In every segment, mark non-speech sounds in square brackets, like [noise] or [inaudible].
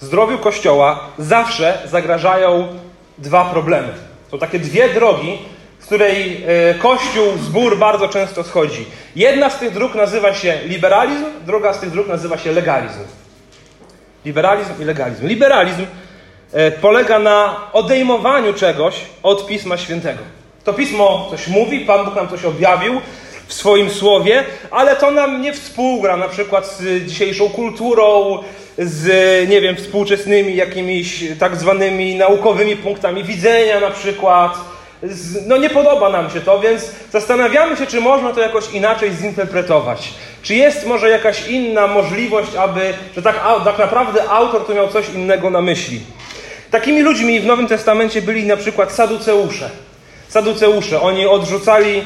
zdrowiu Kościoła zawsze zagrażają dwa problemy. Są takie dwie drogi, z której e, Kościół, zbór bardzo często schodzi. Jedna z tych dróg nazywa się liberalizm, druga z tych dróg nazywa się legalizm. Liberalizm i legalizm. Liberalizm e, polega na odejmowaniu czegoś od Pisma Świętego. To Pismo coś mówi, Pan Bóg nam coś objawił w swoim słowie, ale to nam nie współgra na przykład z dzisiejszą kulturą, z, nie wiem, współczesnymi jakimiś tak zwanymi naukowymi punktami widzenia na przykład. Z, no nie podoba nam się to, więc zastanawiamy się, czy można to jakoś inaczej zinterpretować. Czy jest może jakaś inna możliwość, aby, że tak, tak naprawdę autor tu miał coś innego na myśli. Takimi ludźmi w Nowym Testamencie byli na przykład saduceusze. Saduceusze, oni odrzucali, ym,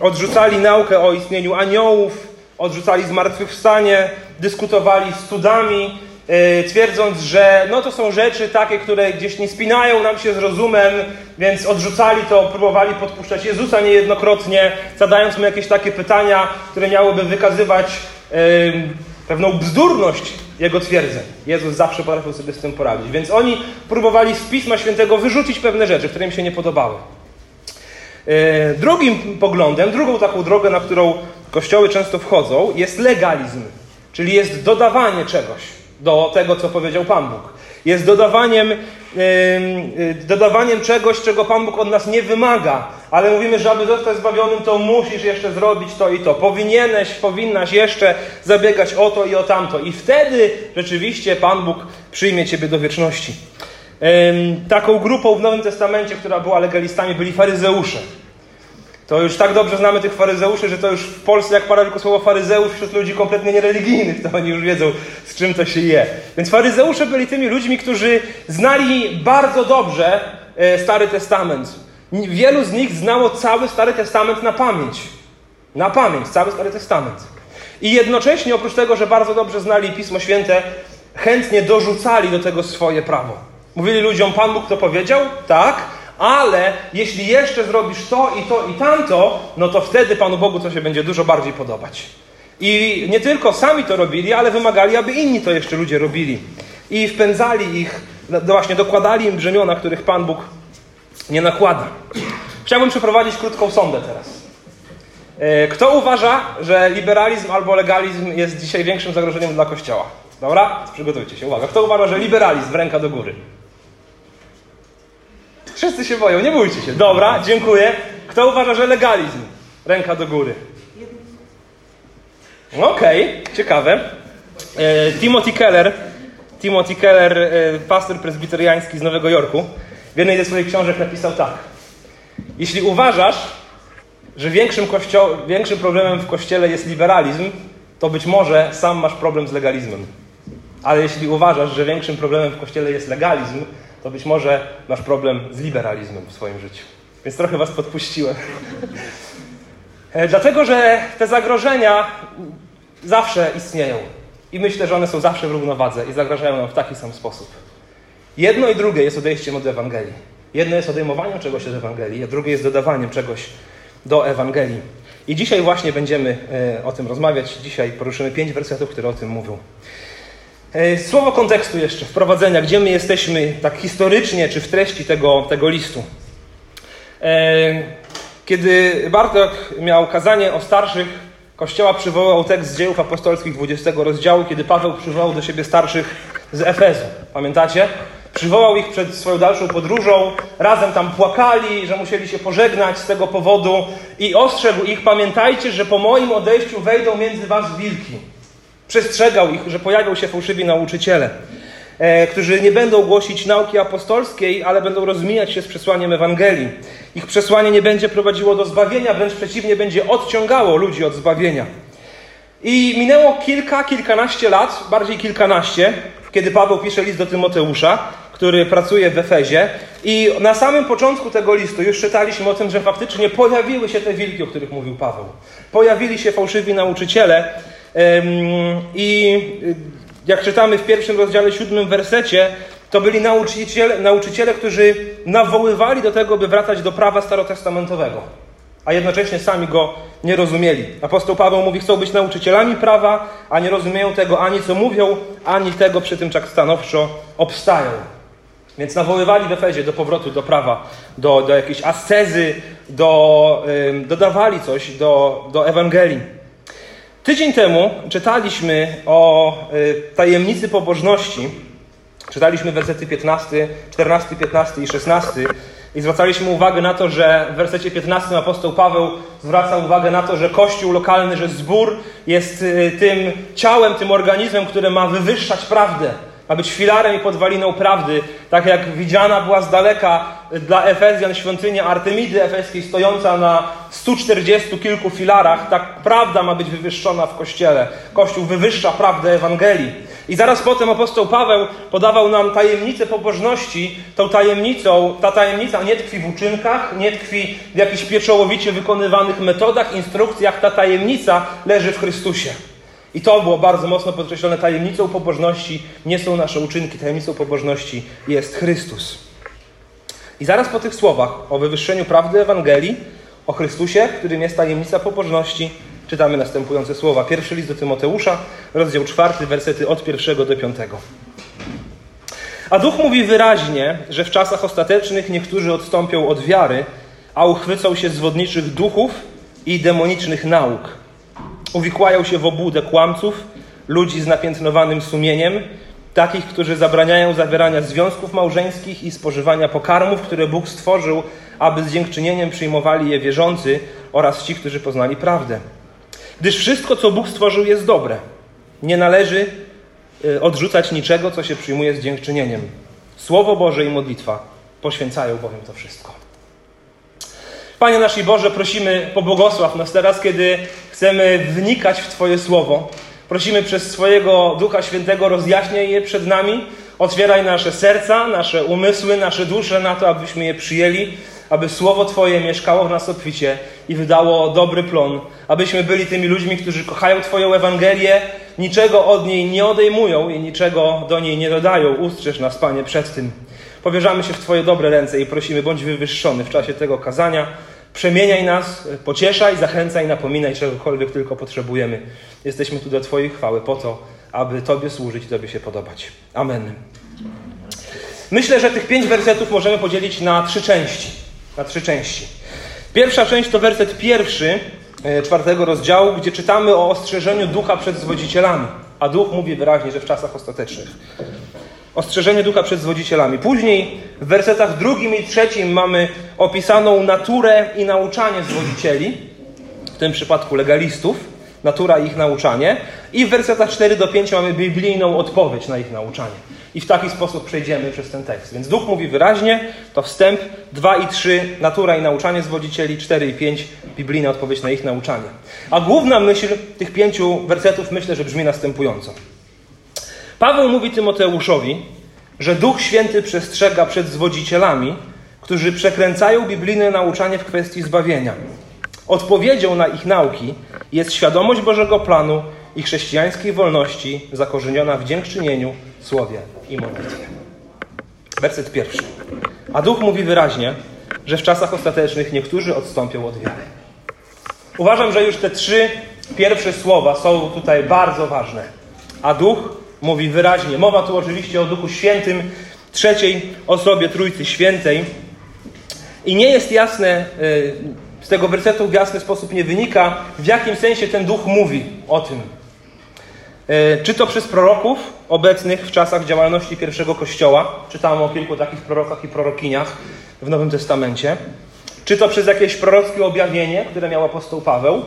odrzucali naukę o istnieniu aniołów, odrzucali zmartwychwstanie, dyskutowali z cudami, yy, twierdząc, że no to są rzeczy takie, które gdzieś nie spinają nam się z rozumem, więc odrzucali to, próbowali podpuszczać Jezusa niejednokrotnie, zadając mu jakieś takie pytania, które miałyby wykazywać yy, pewną bzdurność jego twierdzeń. Jezus zawsze potrafił sobie z tym poradzić. Więc oni próbowali z Pisma Świętego wyrzucić pewne rzeczy, które im się nie podobały. E, drugim poglądem, drugą taką drogę, na którą kościoły często wchodzą, jest legalizm, czyli jest dodawanie czegoś do tego, co powiedział Pan Bóg. Jest dodawaniem, yy, dodawaniem czegoś, czego Pan Bóg od nas nie wymaga, ale mówimy, że aby zostać zbawionym, to musisz jeszcze zrobić to i to. Powinieneś, powinnaś jeszcze zabiegać o to i o tamto. I wtedy rzeczywiście Pan Bóg przyjmie Ciebie do wieczności. Taką grupą w Nowym Testamencie, która była legalistami, byli faryzeusze. To już tak dobrze znamy tych faryzeuszy, że to już w Polsce, jak pada tylko słowo faryzeusz wśród ludzi kompletnie niereligijnych, to oni już wiedzą, z czym to się je. Więc faryzeusze byli tymi ludźmi, którzy znali bardzo dobrze e, Stary Testament. Wielu z nich znało cały Stary Testament na pamięć. Na pamięć, cały Stary Testament. I jednocześnie, oprócz tego, że bardzo dobrze znali Pismo Święte, chętnie dorzucali do tego swoje prawo. Mówili ludziom, Pan Bóg to powiedział? Tak. Ale jeśli jeszcze zrobisz to i to i tamto, no to wtedy Panu Bogu to się będzie dużo bardziej podobać. I nie tylko sami to robili, ale wymagali, aby inni to jeszcze ludzie robili. I wpędzali ich, no właśnie dokładali im brzemiona, których Pan Bóg nie nakłada. Chciałbym przeprowadzić krótką sondę teraz. E, kto uważa, że liberalizm albo legalizm jest dzisiaj większym zagrożeniem dla Kościoła? Dobra? Przygotujcie się. Uwaga. Kto uważa, że liberalizm, ręka do góry? Wszyscy się boją, nie bójcie się. Dobra, dziękuję. Kto uważa, że legalizm? Ręka do góry. Okej, okay, ciekawe. E, Timothy Keller, Timothy Keller, e, pastor prezbiteriański z Nowego Jorku, w jednej ze swoich książek napisał tak. Jeśli uważasz, że większym, kościo- większym problemem w kościele jest liberalizm, to być może sam masz problem z legalizmem. Ale jeśli uważasz, że większym problemem w kościele jest legalizm, to być może masz problem z liberalizmem w swoim życiu. Więc trochę was podpuściłem. E, dlatego, że te zagrożenia zawsze istnieją. I myślę, że one są zawsze w równowadze i zagrażają nam w taki sam sposób. Jedno i drugie jest odejściem od Ewangelii. Jedno jest odejmowaniem czegoś od Ewangelii, a drugie jest dodawaniem czegoś do Ewangelii. I dzisiaj właśnie będziemy e, o tym rozmawiać. Dzisiaj poruszymy pięć wersetów, które o tym mówią. E, słowo kontekstu jeszcze, wprowadzenia, gdzie my jesteśmy tak historycznie, czy w treści tego, tego listu. E, kiedy Bartek miał kazanie o starszych, Kościoła przywołał tekst z dziejów apostolskich 20 rozdziału, kiedy Paweł przywołał do siebie starszych z Efezu. Pamiętacie? Przywołał ich przed swoją dalszą podróżą, razem tam płakali, że musieli się pożegnać z tego powodu i ostrzegł ich, pamiętajcie, że po moim odejściu wejdą między was wilki. Przestrzegał ich, że pojawią się fałszywi nauczyciele, e, którzy nie będą głosić nauki apostolskiej, ale będą rozmijać się z przesłaniem Ewangelii. Ich przesłanie nie będzie prowadziło do zbawienia, wręcz przeciwnie, będzie odciągało ludzi od zbawienia. I minęło kilka, kilkanaście lat, bardziej kilkanaście, kiedy Paweł pisze list do Tymoteusza, który pracuje w Efezie. I na samym początku tego listu już czytaliśmy o tym, że faktycznie pojawiły się te wilki, o których mówił Paweł. Pojawili się fałszywi nauczyciele, i y, jak czytamy w pierwszym rozdziale, siódmym wersecie, to byli nauczyciele, nauczyciele, którzy nawoływali do tego, by wracać do prawa starotestamentowego. a jednocześnie sami go nie rozumieli. Apostoł Paweł mówi, chcą być nauczycielami prawa, a nie rozumieją tego ani co mówią, ani tego przy tym tak stanowczo obstają. Więc nawoływali w Efezie do powrotu do prawa, do, do jakiejś ascezy, do, dodawali coś do, do Ewangelii. Tydzień temu czytaliśmy o yy, tajemnicy pobożności. Czytaliśmy wersety 15, 14, 15 i 16 i zwracaliśmy uwagę na to, że w wersecie 15 apostoł Paweł zwraca uwagę na to, że kościół lokalny, że zbór jest y, tym ciałem, tym organizmem, które ma wywyższać prawdę ma być filarem i podwaliną prawdy, tak jak widziana była z daleka dla Efezjan świątynia Artemidy Efeskiej stojąca na 140 kilku filarach, tak prawda ma być wywyższona w Kościele. Kościół wywyższa prawdę Ewangelii. I zaraz potem apostoł Paweł podawał nam tajemnicę pobożności. Tą tajemnicą, ta tajemnica nie tkwi w uczynkach, nie tkwi w jakichś pieczołowicie wykonywanych metodach, instrukcjach. Ta tajemnica leży w Chrystusie. I to było bardzo mocno podkreślone. Tajemnicą pobożności nie są nasze uczynki, tajemnicą pobożności jest Chrystus. I zaraz po tych słowach o wywyższeniu prawdy Ewangelii, o Chrystusie, którym jest tajemnica pobożności, czytamy następujące słowa. Pierwszy list do Tymoteusza, rozdział czwarty, wersety od pierwszego do piątego. A Duch mówi wyraźnie, że w czasach ostatecznych niektórzy odstąpią od wiary, a uchwycą się zwodniczych duchów i demonicznych nauk – uwikłają się w obłudę kłamców, ludzi z napiętnowanym sumieniem, takich, którzy zabraniają zawierania związków małżeńskich i spożywania pokarmów, które Bóg stworzył, aby z dziękczynieniem przyjmowali je wierzący oraz ci, którzy poznali prawdę. Gdyż wszystko, co Bóg stworzył, jest dobre. Nie należy y, odrzucać niczego, co się przyjmuje z dziękczynieniem. Słowo Boże i modlitwa poświęcają bowiem to wszystko. Panie nasz Boże, prosimy, pobłogosław nas teraz, kiedy chcemy wnikać w Twoje słowo. Prosimy przez swojego Ducha Świętego rozjaśniaj je przed nami, otwieraj nasze serca, nasze umysły, nasze dusze na to, abyśmy je przyjęli, aby Słowo Twoje mieszkało w nas obficie i wydało dobry plon, abyśmy byli tymi ludźmi, którzy kochają Twoją Ewangelię, niczego od niej nie odejmują i niczego do niej nie dodają. Ustrzeż nas, Panie, przed tym. Powierzamy się w Twoje dobre ręce i prosimy, bądź wywyższony w czasie tego kazania. Przemieniaj nas, pocieszaj, zachęcaj, napominaj czegokolwiek tylko potrzebujemy. Jesteśmy tu do Twojej chwały po to, aby Tobie służyć i Tobie się podobać. Amen. Myślę, że tych pięć wersetów możemy podzielić na trzy części. Na trzy części. Pierwsza część to werset pierwszy e, czwartego rozdziału, gdzie czytamy o ostrzeżeniu ducha przed zwodzicielami. A duch mówi wyraźnie, że w czasach ostatecznych ostrzeżenie ducha przed zwodzicielami. Później w wersetach drugim i trzecim mamy opisaną naturę i nauczanie zwodzicieli, w tym przypadku legalistów, natura i ich nauczanie. I w wersetach 4 do 5 mamy biblijną odpowiedź na ich nauczanie. I w taki sposób przejdziemy przez ten tekst. Więc duch mówi wyraźnie, to wstęp 2 i 3, natura i nauczanie zwodzicieli, 4 i 5, biblijna odpowiedź na ich nauczanie. A główna myśl tych pięciu wersetów myślę, że brzmi następująco. Paweł mówi Tymoteuszowi, że Duch Święty przestrzega przed zwodzicielami, którzy przekręcają biblijne nauczanie w kwestii zbawienia. Odpowiedzią na ich nauki jest świadomość Bożego planu i chrześcijańskiej wolności zakorzeniona w dziękczynieniu, słowie i modlitwie. Werset pierwszy. A Duch mówi wyraźnie, że w czasach ostatecznych niektórzy odstąpią od wiary. Uważam, że już te trzy pierwsze słowa są tutaj bardzo ważne. A Duch mówi wyraźnie. Mowa tu oczywiście o Duchu Świętym, trzeciej osobie Trójcy Świętej. I nie jest jasne, y, z tego wersetu w jasny sposób nie wynika, w jakim sensie ten Duch mówi o tym. Y, czy to przez proroków obecnych w czasach działalności pierwszego Kościoła, czytamy o kilku takich prorokach i prorokiniach w Nowym Testamencie, czy to przez jakieś prorockie objawienie, które miał apostoł Paweł,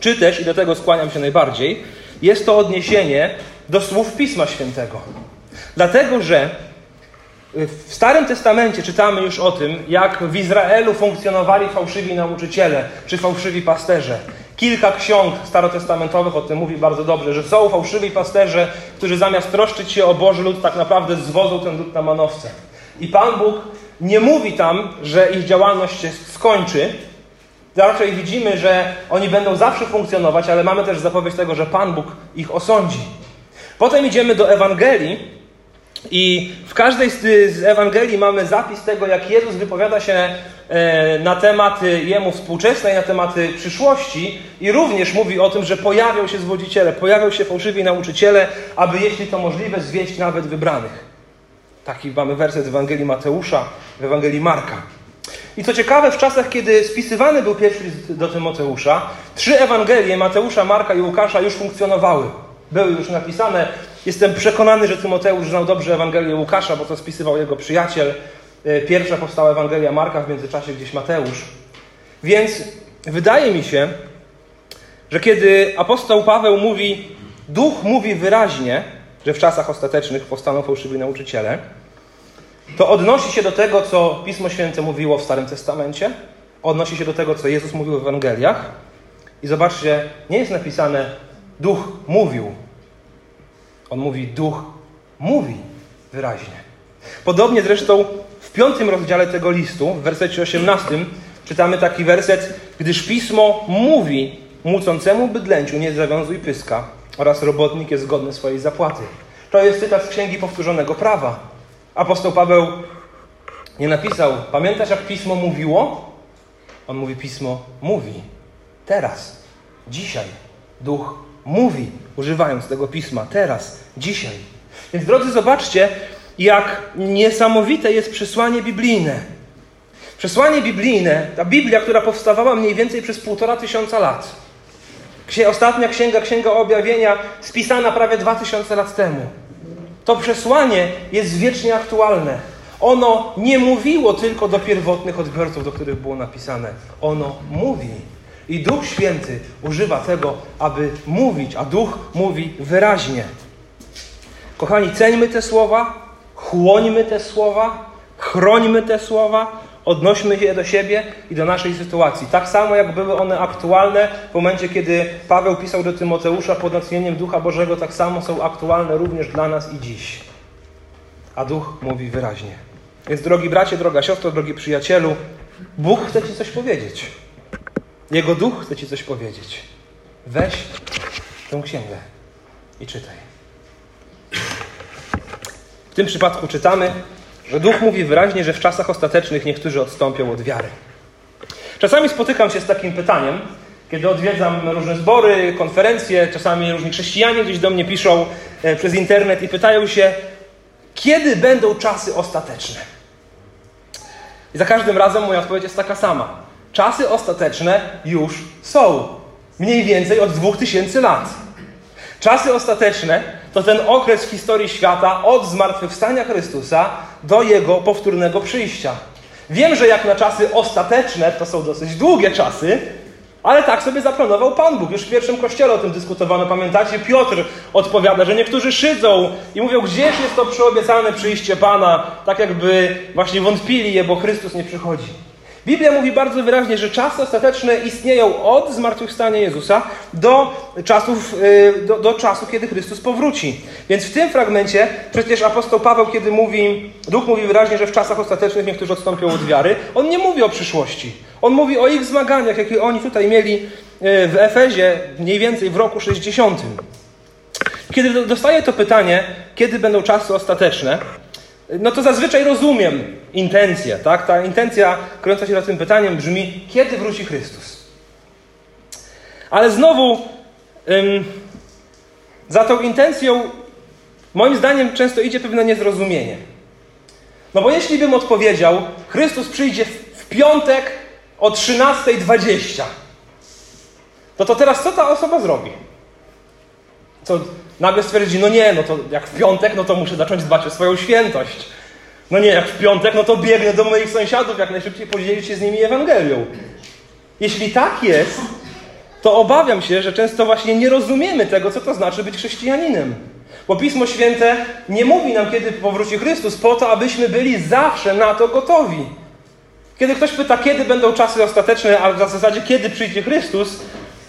czy też, i do tego skłaniam się najbardziej, jest to odniesienie do słów Pisma Świętego. Dlatego, że w Starym Testamencie czytamy już o tym, jak w Izraelu funkcjonowali fałszywi nauczyciele czy fałszywi pasterze. Kilka ksiąg starotestamentowych o tym mówi bardzo dobrze, że są fałszywi pasterze, którzy zamiast troszczyć się o Boży lud, tak naprawdę zwodzą ten lud na manowce. I Pan Bóg nie mówi tam, że ich działalność się skończy. Raczej widzimy, że oni będą zawsze funkcjonować, ale mamy też zapowiedź tego, że Pan Bóg ich osądzi. Potem idziemy do Ewangelii I w każdej z, Ewangelii mamy zapis tego, jak Jezus wypowiada się e, na tematy Jemu współczesnej, na tematy przyszłości i również mówi o tym, że pojawią się zwodziciele, pojawią się fałszywi nauczyciele, aby jeśli to możliwe, zwieść nawet wybranych. Taki mamy werset w Ewangelii Mateusza, w Ewangelii Marka. I co ciekawe, w czasach, kiedy spisywany był pierwszy list do Tymoteusza, trzy Ewangelie Mateusza, Marka i Łukasza już funkcjonowały. Były już napisane. Jestem przekonany, że Tymoteusz znał dobrze Ewangelię Łukasza, bo to spisywał jego przyjaciel. E, pierwsza powstała Ewangelia Marka, w międzyczasie gdzieś Mateusz. Więc wydaje mi się, że kiedy apostoł Paweł mówi, duch mówi wyraźnie, że w czasach ostatecznych powstaną fałszywi nauczyciele, to odnosi się do tego, co Pismo Święte mówiło w Starym Testamencie, odnosi się do tego, co Jezus mówił w Ewangeliach. I zobaczcie, nie jest napisane duch mówił. On mówi duch mówi wyraźnie. Podobnie zresztą w piątym rozdziale tego listu, w wersecie 18, czytamy taki werset, gdyż Pismo mówi mucącemu bydlęciu nie zawiązuj pyska oraz robotnik jest zgodny swojej zapłaty. To jest cytat z Księgi Powtórzonego Prawa. Apostoł Paweł nie napisał, pamiętasz jak pismo mówiło? On mówi, pismo mówi. Teraz, dzisiaj. Duch mówi, używając tego pisma. Teraz, dzisiaj. Więc drodzy, zobaczcie, jak niesamowite jest przesłanie biblijne. Przesłanie biblijne, ta Biblia, która powstawała mniej więcej przez półtora tysiąca lat. Ostatnia księga, księga objawienia, spisana prawie dwa tysiące lat temu. To przesłanie jest wiecznie aktualne. Ono nie mówiło tylko do pierwotnych odbiorców, do których było napisane. Ono mówi. I Duch Święty używa tego, aby mówić, a Duch mówi wyraźnie. Kochani, ceńmy te słowa, chłońmy te słowa, chrońmy te słowa, Odnośmy je do siebie i do naszej sytuacji. Tak samo jak były one aktualne w momencie, kiedy Paweł pisał do Tymoteusza pod natchnieniem Ducha Bożego, tak samo są aktualne również dla nas i dziś. A Duch mówi wyraźnie. Więc drogi bracie, droga siostro, drogi przyjacielu, Bóg chce Ci coś powiedzieć. Jego Duch chce Ci coś powiedzieć. Weź tę księgę i czytaj. W tym przypadku czytamy że Duch mówi wyraźnie, że w czasach ostatecznych niektórzy odstąpią od wiary. Czasami spotykam się z takim pytaniem, kiedy odwiedzam różne zbory, konferencje, czasami różni chrześcijanie gdzieś do mnie piszą e, przez internet i pytają się, kiedy będą czasy ostateczne? I za każdym razem moja odpowiedź jest taka sama. Czasy ostateczne już są. Mniej więcej od 2000 lat. Czasy ostateczne to ten okres w historii świata od zmartwychwstania Chrystusa do Jego powtórnego przyjścia. Wiem, że jak na czasy ostateczne to są dosyć długie czasy, ale tak sobie zaplanował Pan Bóg. Już w pierwszym kościele o tym dyskutowano. Pamiętacie? Piotr odpowiada, że niektórzy szydzą i mówią, gdzieś jest to przyobiecane przyjście Pana, tak jakby właśnie wątpili je, bo Chrystus nie przychodzi. Biblia mówi bardzo wyraźnie, że czasy ostateczne istnieją od zmartwychwstania Jezusa do, czasów, y, do, do czasu, kiedy Chrystus powróci. Więc w tym fragmencie przecież apostoł Paweł, kiedy mówi, Duch mówi wyraźnie, że w czasach ostatecznych niektórzy odstąpią od wiary, on nie mówi o przyszłości. On mówi o ich zmaganiach, jakie oni tutaj mieli y, w Efezie mniej więcej w roku 60. Kiedy dostaję to pytanie, kiedy będą czasy ostateczne, no to zazwyczaj rozumiem intencję, tak? Ta intencja kręca się nad tym pytaniem brzmi, kiedy wróci Chrystus? Ale znowu ym, za tą intencją moim zdaniem często idzie pewne niezrozumienie. No bo jeśli bym odpowiedział, Chrystus przyjdzie w piątek o 13.20, to to teraz co ta osoba zrobi? Co nagle stwierdzi, no nie, no to jak w piątek, no to muszę zacząć dbać o swoją świętość. No nie, jak w piątek, no to biegnę do moich sąsiadów, jak najszybciej podzielić się z nimi Ewangelią. Jeśli tak jest, to obawiam się, że często właśnie nie rozumiemy tego, co to znaczy być chrześcijaninem. Bo Pismo Święte nie mówi nam, kiedy powróci Chrystus, po to, abyśmy byli zawsze na to gotowi. Kiedy ktoś pyta, kiedy będą czasy ostateczne, a w zasadzie kiedy przyjdzie Chrystus,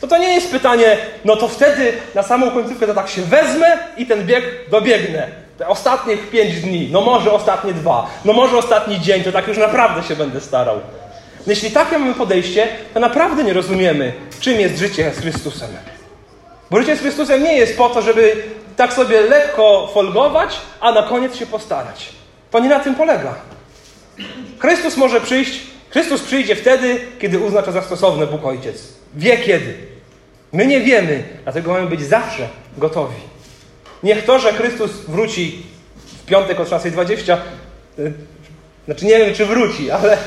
to to nie jest pytanie, no to wtedy na samą końcówkę to tak się wezmę i ten bieg dobiegnę. Te ostatnich pięć dni, no może ostatnie dwa, no może ostatni dzień, to tak już naprawdę się będę starał. Jeśli takie mamy podejście, to naprawdę nie rozumiemy, czym jest życie z Chrystusem. Bo życie z Chrystusem nie jest po to, żeby tak sobie lekko folgować, a na koniec się postarać. To nie na tym polega. Chrystus może przyjść, Chrystus przyjdzie wtedy, kiedy uzna to za stosowne Bóg Ojciec. Wie kiedy. My nie wiemy, dlatego mamy być zawsze gotowi. Niech to, że Chrystus wróci w piątek o 16.20, y, znaczy nie wiem, czy wróci, ale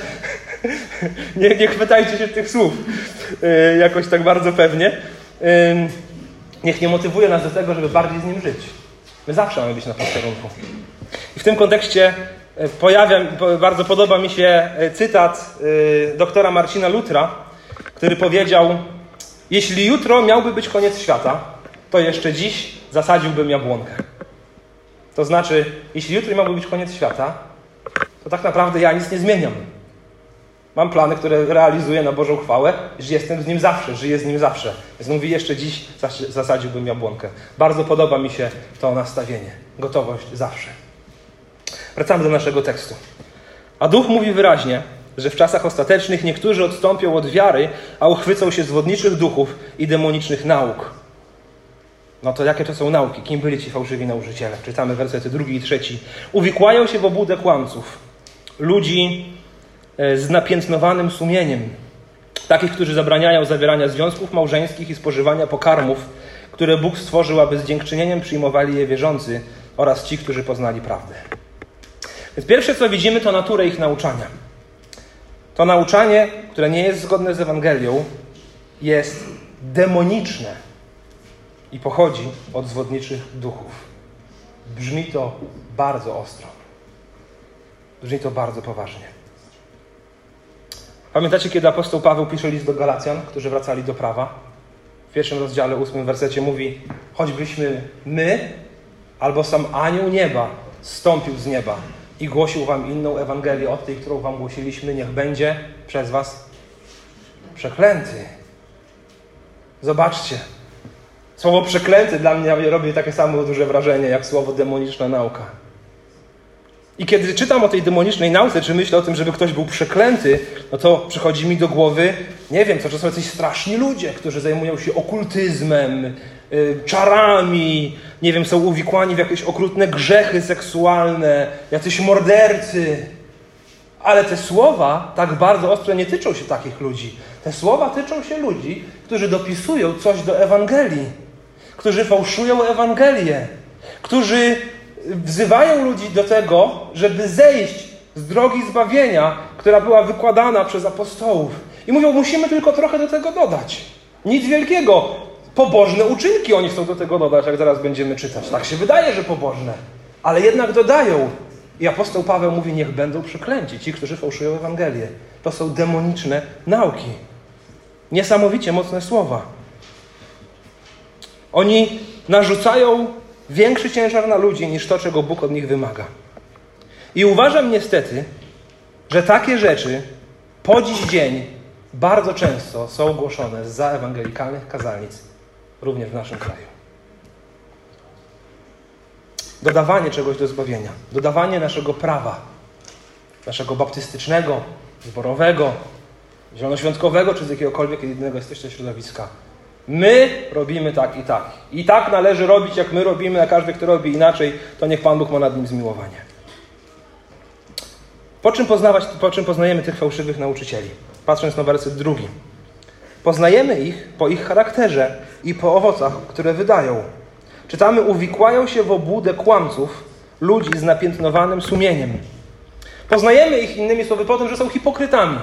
[laughs] nie, nie chwytajcie się tych słów y, jakoś tak bardzo pewnie. Niech nie motywuje nas do tego, żeby bardziej z Nim żyć. My zawsze mamy być na posterunku. I w tym kontekście y, pojawia, bardzo podoba mi się cytat doktora Marcina Lutra, który powiedział, jeśli jutro miałby być koniec świata, to jeszcze dziś zasadziłbym jabłonkę. To znaczy, jeśli jutro miałby być koniec świata, to tak naprawdę ja nic nie zmieniam. Mam plany, które realizuję na Bożą chwałę, że jestem z Nim zawsze, żyję z Nim zawsze. Więc mówi, jeszcze dziś zasadziłbym jabłonkę. Bardzo podoba mi się to nastawienie. Gotowość zawsze. Wracamy do naszego tekstu. A Duch mówi wyraźnie, że w czasach ostatecznych niektórzy odstąpią od wiary, a uchwycą się zwodniczych duchów i demonicznych nauk. No to jakie to są nauki? Kim byli ci fałszywi nauczyciele? Czytamy wersety drugi i trzeci. Uwikłają się w obłudę kłamców, ludzi e, z napiętnowanym sumieniem, takich, którzy zabraniają zawierania związków małżeńskich i spożywania pokarmów, które Bóg stworzył, aby z dziękczynieniem przyjmowali je wierzący oraz ci, którzy poznali prawdę. Więc pierwsze, co widzimy, to naturę ich nauczania. To nauczanie, które nie jest zgodne z Ewangelią, jest demoniczne i pochodzi od zwodniczych duchów. Brzmi to bardzo ostro. Brzmi to bardzo poważnie. Pamiętacie, kiedy apostoł Paweł pisze list do Galacjan, którzy wracali do prawa? W pierwszym rozdziale, ósmym wersecie mówi: Choćbyśmy my albo sam anioł nieba stąpił z nieba i głosił wam inną Ewangelię od tej, którą wam głosiliśmy, niech będzie przez was przeklęty. Zobaczcie. Słowo przeklęty dla mnie robi takie samo duże wrażenie, jak słowo demoniczna nauka. I kiedy czytam o tej demonicznej nauce, czy myślę o tym, żeby ktoś był przeklęty, no to przychodzi mi do głowy, nie wiem, co to są jacyś straszni ludzie, którzy zajmują się okultyzmem, czarami, nie wiem, są uwikłani w jakieś okrutne grzechy seksualne, jacyś mordercy. Ale te słowa tak bardzo ostro nie tyczą się takich ludzi. Te słowa tyczą się ludzi, którzy dopisują coś do Ewangelii, którzy fałszują Ewangelię, którzy wzywają ludzi do tego, żeby zejść z drogi zbawienia, która była wykładana przez apostołów. I mówią, musimy tylko trochę do tego dodać. Nic wielkiego pobożne uczynki oni chcą do tego dodać, jak zaraz będziemy czytać. Tak się wydaje, że pobożne, ale jednak dodają. I apostoł Paweł mówi: Niech będą przeklęci ci, którzy fałszują Ewangelię. To są demoniczne nauki. Niesamowicie mocne słowa. Oni narzucają większy ciężar na ludzi niż to, czego Bóg od nich wymaga. I uważam niestety, że takie rzeczy po dziś dzień bardzo często są głoszone za ewangelikalnych kazalnic również w naszym kraju. Dodawanie czegoś do zbawienia, dodawanie naszego prawa, naszego baptystycznego, zborowego, zielonoświątkowego czy z jakiegokolwiek innego jesteście środowiska. My robimy tak i tak. I tak należy robić, jak my robimy, a każdy, kto robi inaczej, to niech Pan Bóg ma nad nim zmiłowanie. Po czym, poznawać, po czym poznajemy tych fałszywych nauczycieli? Patrząc na werset drugi. Poznajemy ich po ich charakterze i po owocach, które wydają. Czytamy, uwikłają się w obłudę kłamców, ludzi z napiętnowanym sumieniem. Poznajemy ich innymi słowy po tym, że są hipokrytami.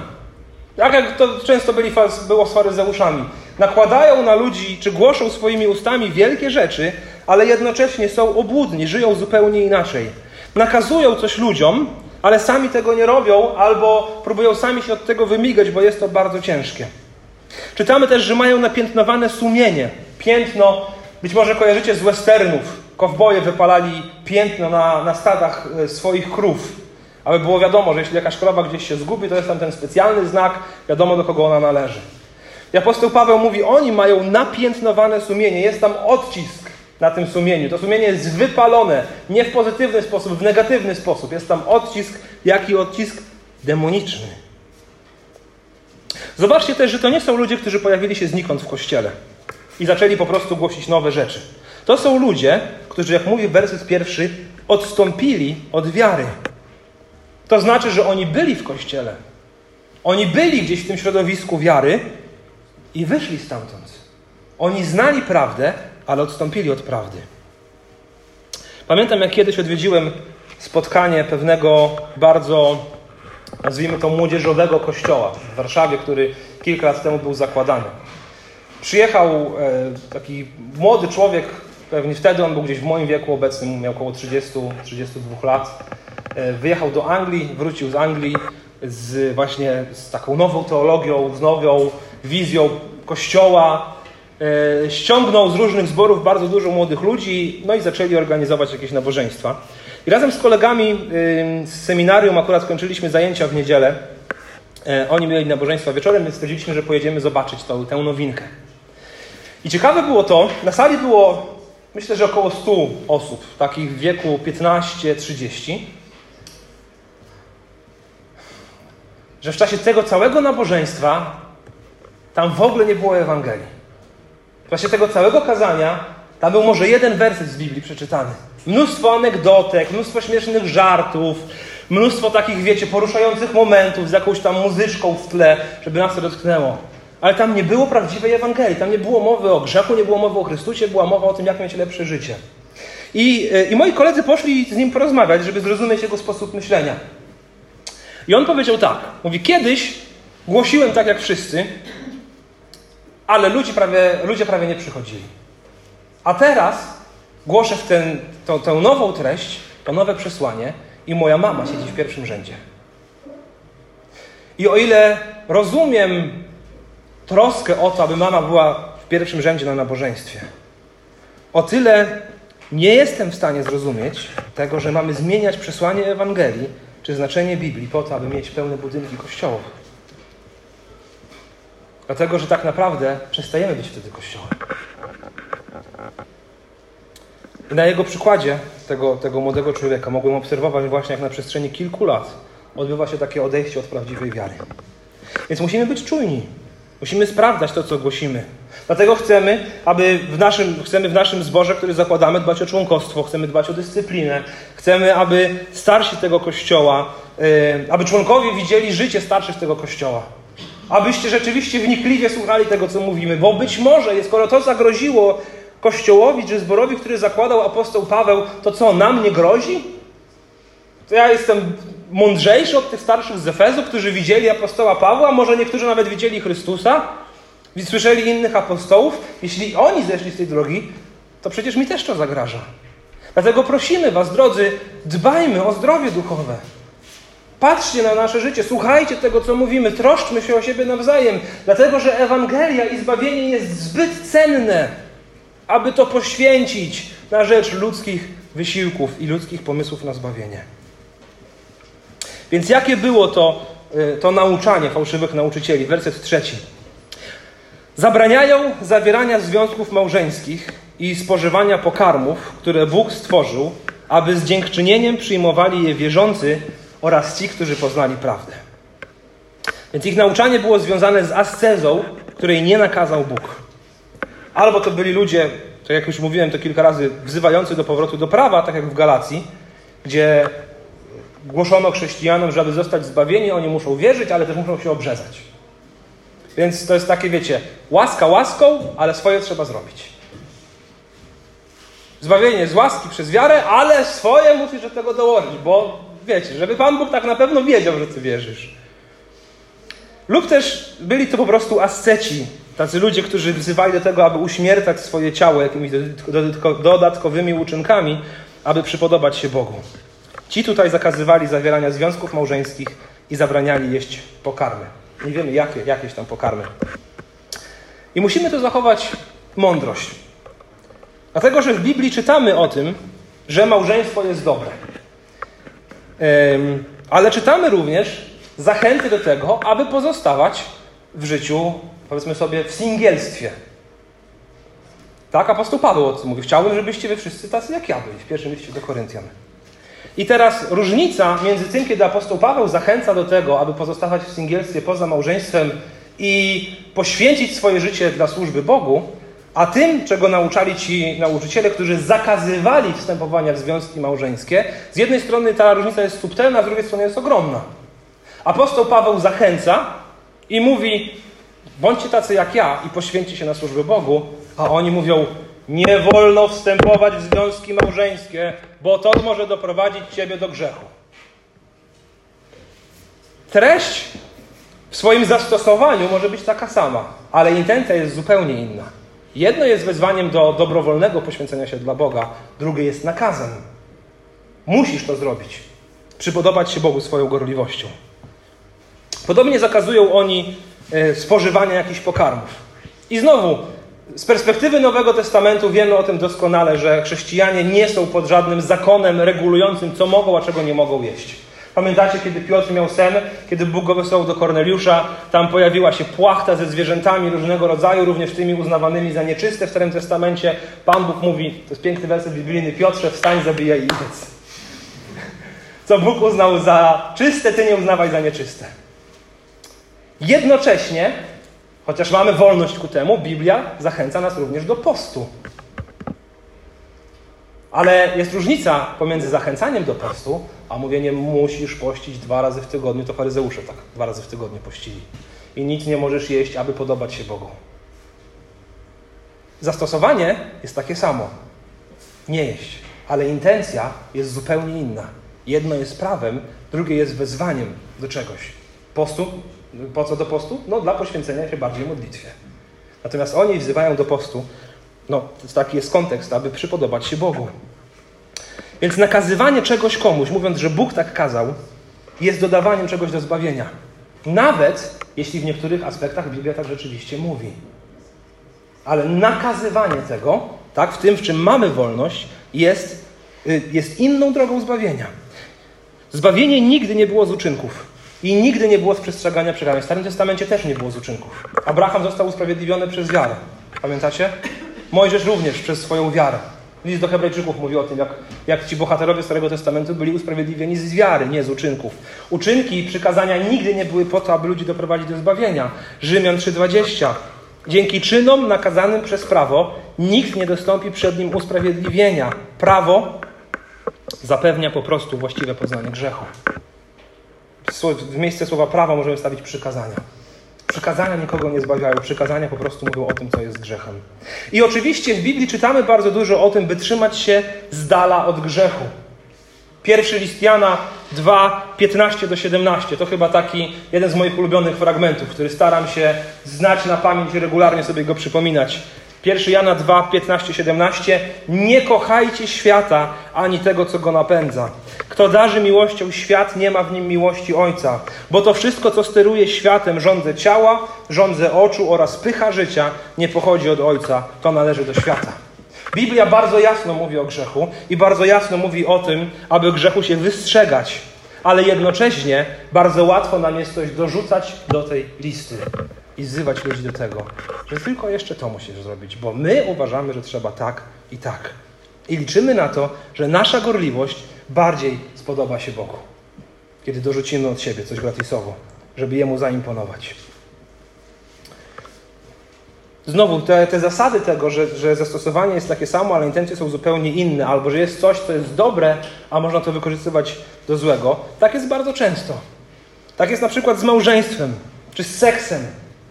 Tak jak to często byli, było z faryzeuszami. Nakładają na ludzi, czy głoszą swoimi ustami wielkie rzeczy, ale jednocześnie są obłudni, żyją zupełnie inaczej. Nakazują coś ludziom, ale sami tego nie robią, albo próbują sami się od tego wymigać, bo jest to bardzo ciężkie. Czytamy też, że mają napiętnowane sumienie. Piętno, być może kojarzycie z westernów. Kowboje wypalali piętno na, na stadach e, swoich krów, aby było wiadomo, że jeśli jakaś krowa gdzieś się zgubi, to jest tam ten specjalny znak, wiadomo do kogo ona należy. I apostoł Paweł mówi, oni mają napiętnowane sumienie, jest tam odcisk na tym sumieniu. To sumienie jest wypalone, nie w pozytywny sposób, w negatywny sposób. Jest tam odcisk, jaki odcisk demoniczny. Zobaczcie też, że to nie są ludzie, którzy pojawili się znikąd w kościele i zaczęli po prostu głosić nowe rzeczy. To są ludzie, którzy, jak mówi werset pierwszy, odstąpili od wiary. To znaczy, że oni byli w kościele. Oni byli gdzieś w tym środowisku wiary i wyszli stamtąd. Oni znali prawdę, ale odstąpili od prawdy. Pamiętam, jak kiedyś odwiedziłem spotkanie pewnego bardzo, nazwijmy to, młodzieżowego kościoła w Warszawie, który kilka lat temu był zakładany. Przyjechał e, taki młody człowiek, pewnie wtedy on był gdzieś w moim wieku obecnym, miał około 30-32 lat. E, wyjechał do Anglii, wrócił z Anglii z właśnie z taką nową teologią, z nową wizją kościoła. E, ściągnął z różnych zborów bardzo dużo młodych ludzi, no i zaczęli organizować jakieś nabożeństwa. I razem z kolegami z seminarium akurat skończyliśmy zajęcia w niedzielę. Oni mieli nabożeństwa wieczorem, więc stwierdziliśmy, że pojedziemy zobaczyć tą, tę nowinkę. I ciekawe było to, na sali było myślę, że około 100 osób, takich w wieku 15-30, że w czasie tego całego nabożeństwa tam w ogóle nie było Ewangelii. W czasie tego całego kazania tam był może jeden werset z Biblii przeczytany. Mnóstwo anegdotek, mnóstwo śmiesznych żartów, mnóstwo takich, wiecie, poruszających momentów z jakąś tam muzyczką w tle, żeby nas to dotknęło. Ale tam nie było prawdziwej Ewangelii, tam nie było mowy o grzechu, nie było mowy o Chrystusie, była mowa o tym, jak mieć lepsze życie. I, e, I moi koledzy poszli z nim porozmawiać, żeby zrozumieć jego sposób myślenia. I on powiedział tak: Mówi, kiedyś głosiłem tak jak wszyscy, ale ludzie prawie, ludzie prawie nie przychodzili. A teraz głoszę w ten, to, tę nową treść, to nowe przesłanie i moja mama siedzi w pierwszym rzędzie. I o ile rozumiem troskę o to, aby mama była w pierwszym rzędzie na nabożeństwie. O tyle nie jestem w stanie zrozumieć tego, że mamy zmieniać przesłanie Ewangelii czy znaczenie Biblii po to, aby mieć pełne budynki kościołów. Dlatego, że tak naprawdę przestajemy być wtedy kościołem. I na jego przykładzie tego, tego młodego człowieka mogłem obserwować właśnie, jak na przestrzeni kilku lat odbywa się takie odejście od prawdziwej wiary. Więc musimy być czujni. Musimy sprawdzać to, co głosimy. Dlatego chcemy, aby w naszym, chcemy w naszym zborze, który zakładamy, dbać o członkostwo, chcemy dbać o dyscyplinę, chcemy, aby starsi tego kościoła, yy, aby członkowie widzieli życie starszych tego kościoła. Abyście rzeczywiście wnikliwie słuchali tego, co mówimy, bo być może, skoro to zagroziło kościołowi czy zborowi, który zakładał apostoł Paweł, to co, nam nie grozi? To ja jestem mądrzejszy od tych starszych z Efezu, którzy widzieli apostoła Pawła, może niektórzy nawet widzieli Chrystusa, słyszeli innych apostołów. Jeśli oni zeszli z tej drogi, to przecież mi też to zagraża. Dlatego prosimy Was, drodzy, dbajmy o zdrowie duchowe. Patrzcie na nasze życie, słuchajcie tego, co mówimy, troszczmy się o siebie nawzajem, dlatego że Ewangelia i zbawienie jest zbyt cenne, aby to poświęcić na rzecz ludzkich wysiłków i ludzkich pomysłów na zbawienie. Więc jakie było to, y, to nauczanie fałszywych nauczycieli? Werset trzeci. Zabraniają zawierania związków małżeńskich i spożywania pokarmów, które Bóg stworzył, aby z dziękczynieniem przyjmowali je wierzący oraz ci, którzy poznali prawdę. Więc ich nauczanie było związane z ascezą, której nie nakazał Bóg. Albo to byli ludzie, tak jak już mówiłem to kilka razy, wzywający do powrotu do prawa, tak jak w Galacji, gdzie głoszono chrześcijanom, że aby zostać zbawieni, oni muszą wierzyć, ale też muszą się obrzezać. Więc to jest takie, wiecie, łaska łaską, ale swoje trzeba zrobić. Zbawienie z łaski przez wiarę, ale swoje musisz do tego dołożyć, bo wiecie, żeby Pan Bóg tak na pewno wiedział, że Ty wierzysz. Lub też byli to po prostu asceci, tacy ludzie, którzy wzywali do tego, aby uśmiercać swoje ciało jakimiś dodatkowymi uczynkami, aby przypodobać się Bogu. Ci tutaj zakazywali zawierania związków małżeńskich i zabraniali jeść pokarmy. Nie wiemy, jakie, jakieś tam pokarmy. I musimy tu zachować mądrość. Dlatego, że w Biblii czytamy o tym, że małżeństwo jest dobre. Ale czytamy również zachęty do tego, aby pozostawać w życiu, powiedzmy sobie, w singielstwie. Tak, apostoł Paweł o tym mówi. Chciałbym, żebyście wy wszyscy tacy jak ja byli w pierwszym liście do Koryntian. I teraz różnica między tym, kiedy apostoł Paweł zachęca do tego, aby pozostawać w singielstwie poza małżeństwem i poświęcić swoje życie dla służby Bogu, A tym, czego nauczali ci nauczyciele, którzy zakazywali wstępowania w związki małżeńskie, z jednej strony ta różnica jest subtelna, z drugiej strony jest ogromna. Apostoł Paweł zachęca i mówi: bądźcie tacy jak ja i poświęćcie się na służbę Bogu, a oni mówią: nie wolno wstępować w związki małżeńskie, bo to może doprowadzić ciebie do grzechu. Treść w swoim zastosowaniu może być taka sama, ale intencja jest zupełnie inna. Jedno jest wezwaniem do dobrowolnego poświęcenia się dla Boga, drugie jest nakazem. Musisz to zrobić. Przypodobać się Bogu swoją gorliwością. Podobnie zakazują oni spożywania jakichś pokarmów. I znowu, z perspektywy Nowego Testamentu wiemy o tym doskonale, że chrześcijanie nie są pod żadnym zakonem regulującym, co mogą, a czego nie mogą jeść. Pamiętacie, kiedy Piotr miał sen, kiedy Bóg go wysłał do Korneliusza, tam pojawiła się płachta ze zwierzętami różnego rodzaju, również tymi uznawanymi za nieczyste w Starym Testamencie. Pan Bóg mówi, to jest piękny werset biblijny, Piotrze, wstań, zabijaj i idź. Co Bóg uznał za czyste, ty nie uznawaj za nieczyste. Jednocześnie, chociaż mamy wolność ku temu, Biblia zachęca nas również do postu. Ale jest różnica pomiędzy zachęcaniem do postu, a mówieniem musisz pościć dwa razy w tygodniu. To faryzeusze tak dwa razy w tygodniu pościli. I nic nie możesz jeść, aby podobać się Bogu. Zastosowanie jest takie samo. Nie jeść. Ale intencja jest zupełnie inna. Jedno jest prawem, drugie jest wezwaniem do czegoś. Postu? Po co do postu? No dla poświęcenia się bardziej modlitwie. Natomiast oni wzywają do postu, no taki jest kontekst, aby przypodobać się Bogu. Więc nakazywanie czegoś komuś, mówiąc, że Bóg tak kazał, jest dodawaniem czegoś do zbawienia. Nawet jeśli w niektórych aspektach Biblia tak rzeczywiście mówi. Ale nakazywanie tego, tak, w tym, w czym mamy wolność, jest, y, jest inną drogą zbawienia. Zbawienie nigdy nie było z uczynków. I nigdy nie było z przestrzegania przekazań. W Starym Testamencie też nie było z uczynków. Abraham został usprawiedliwiony przez wiarę. Pamiętacie? Mojżesz również przez swoją wiarę. List do Hebrajczyków mówi o tym, jak, jak ci bohaterowie Starego Testamentu byli usprawiedliwieni z wiary, nie z uczynków. Uczynki i przykazania nigdy nie były po to, aby ludzi doprowadzić do zbawienia. Rzymian 3,20. Dzięki czynom nakazanym przez prawo nikt nie dostąpi przed nim usprawiedliwienia. Prawo zapewnia po prostu właściwe poznanie grzechu. W miejsce słowa prawa możemy stawić przykazania. Przykazania nikogo nie zbawiają, przykazania po prostu mówią o tym, co jest grzechem. I oczywiście w Biblii czytamy bardzo dużo o tym, by trzymać się z dala od grzechu. Pierwszy list Jana 2, 15 do 17 to chyba taki jeden z moich ulubionych fragmentów, który staram się znać na pamięć i regularnie sobie go przypominać. 1 Jana 2, 15, 17. Nie kochajcie świata ani tego, co go napędza. Kto darzy miłością świat, nie ma w nim miłości Ojca. Bo to wszystko, co steruje światem, rządze ciała, rządze oczu oraz pycha życia, nie pochodzi od Ojca, to należy do świata. Biblia bardzo jasno mówi o grzechu i bardzo jasno mówi o tym, aby grzechu się wystrzegać, ale jednocześnie bardzo łatwo nam jest coś dorzucać do tej listy i wzywać ludzi do tego, że tylko jeszcze to musisz zrobić, bo my uważamy, że trzeba tak i tak. I liczymy na to, że nasza gorliwość bardziej spodoba się Bogu, kiedy dorzucimy od siebie coś gratisowo, żeby Jemu zaimponować. Znowu, te, te zasady tego, że, że zastosowanie jest takie samo, ale intencje są zupełnie inne, albo że jest coś, co jest dobre, a można to wykorzystywać do złego, tak jest bardzo często. Tak jest na przykład z małżeństwem, czy z seksem,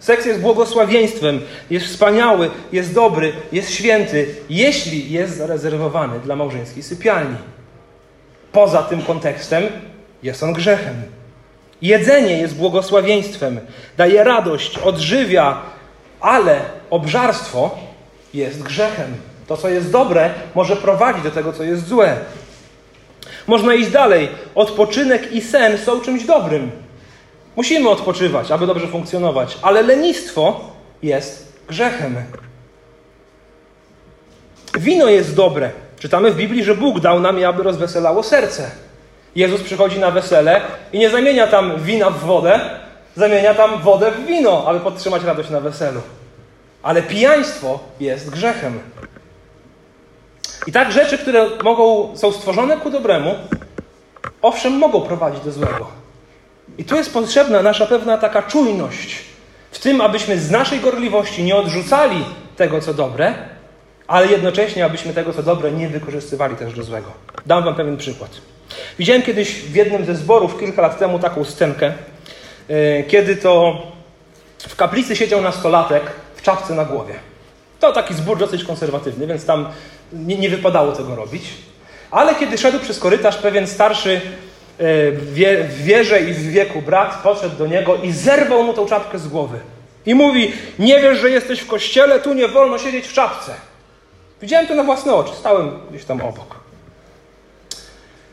Seks jest błogosławieństwem, jest wspaniały, jest dobry, jest święty, jeśli jest zarezerwowany dla małżeńskiej sypialni. Poza tym kontekstem jest on grzechem. Jedzenie jest błogosławieństwem, daje radość, odżywia, ale obżarstwo jest grzechem. To, co jest dobre, może prowadzić do tego, co jest złe. Można iść dalej. Odpoczynek i sen są czymś dobrym. Musimy odpoczywać, aby dobrze funkcjonować, ale lenistwo jest grzechem. Wino jest dobre. Czytamy w Biblii, że Bóg dał nam je, aby rozweselało serce. Jezus przychodzi na wesele i nie zamienia tam wina w wodę, zamienia tam wodę w wino, aby podtrzymać radość na weselu. Ale pijaństwo jest grzechem. I tak rzeczy, które mogą, są stworzone ku dobremu, owszem, mogą prowadzić do złego. I tu jest potrzebna nasza pewna taka czujność w tym, abyśmy z naszej gorliwości nie odrzucali tego, co dobre, ale jednocześnie, abyśmy tego, co dobre, nie wykorzystywali też do złego. Dam Wam pewien przykład. Widziałem kiedyś w jednym ze zborów kilka lat temu taką scenkę, e, kiedy to w kaplicy siedział nastolatek w czapce na głowie. To taki zbór dosyć konserwatywny, więc tam nie, nie wypadało tego robić. Ale kiedy szedł przez korytarz, pewien starszy w wierze i w wieku brat podszedł do niego i zerwał mu tą czapkę z głowy. I mówi: Nie wiesz, że jesteś w kościele, tu nie wolno siedzieć w czapce. Widziałem to na własne oczy, stałem gdzieś tam obok.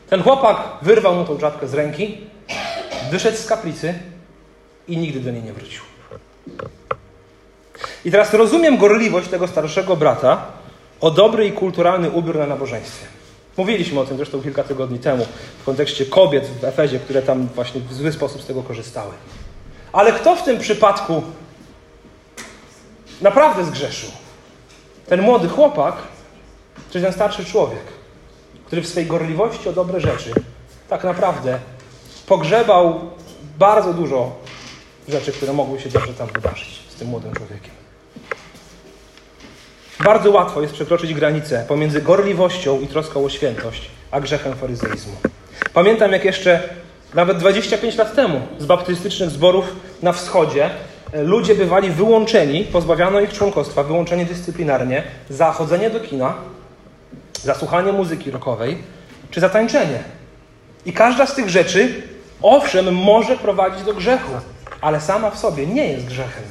Ten chłopak wyrwał mu tą czapkę z ręki, wyszedł z kaplicy i nigdy do niej nie wrócił. I teraz rozumiem gorliwość tego starszego brata o dobry i kulturalny ubiór na nabożeństwie. Mówiliśmy o tym zresztą kilka tygodni temu w kontekście kobiet w Efezie, które tam właśnie w zły sposób z tego korzystały. Ale kto w tym przypadku naprawdę zgrzeszył? Ten młody chłopak, czy ten starszy człowiek, który w swej gorliwości o dobre rzeczy tak naprawdę pogrzebał bardzo dużo rzeczy, które mogły się dobrze tam wydarzyć z tym młodym człowiekiem. Bardzo łatwo jest przekroczyć granicę pomiędzy gorliwością i troską o świętość, a grzechem faryzeizmu. Pamiętam, jak jeszcze nawet 25 lat temu z baptystycznych zborów na wschodzie e, ludzie bywali wyłączeni, pozbawiano ich członkostwa, wyłączeni dyscyplinarnie za chodzenie do kina, za słuchanie muzyki rockowej czy za tańczenie. I każda z tych rzeczy, owszem, może prowadzić do grzechu, ale sama w sobie nie jest grzechem.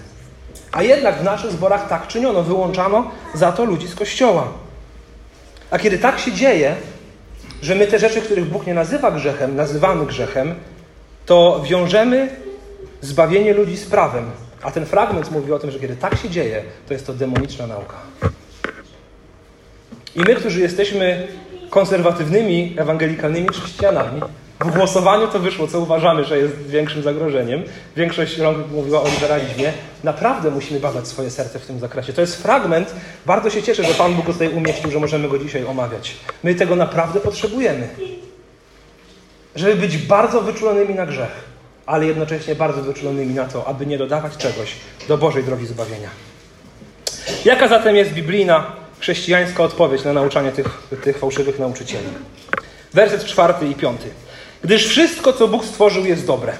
A jednak w naszych zborach tak czyniono, wyłączano za to ludzi z kościoła. A kiedy tak się dzieje, że my te rzeczy, których Bóg nie nazywa grzechem, nazywamy grzechem, to wiążemy zbawienie ludzi z prawem. A ten fragment mówi o tym, że kiedy tak się dzieje, to jest to demoniczna nauka. I my, którzy jesteśmy konserwatywnymi, ewangelikalnymi chrześcijanami, w głosowaniu to wyszło, co uważamy, że jest większym zagrożeniem. Większość rąk mówiła o liberalizmie. Naprawdę musimy badać swoje serce w tym zakresie. To jest fragment. Bardzo się cieszę, że Pan Bóg go tutaj umieścił, że możemy go dzisiaj omawiać. My tego naprawdę potrzebujemy. Żeby być bardzo wyczulonymi na grzech, ale jednocześnie bardzo wyczulonymi na to, aby nie dodawać czegoś do Bożej drogi zbawienia. Jaka zatem jest biblijna, chrześcijańska odpowiedź na nauczanie tych, tych fałszywych nauczycieli? Werset czwarty i piąty. Gdyż wszystko, co Bóg stworzył, jest dobre.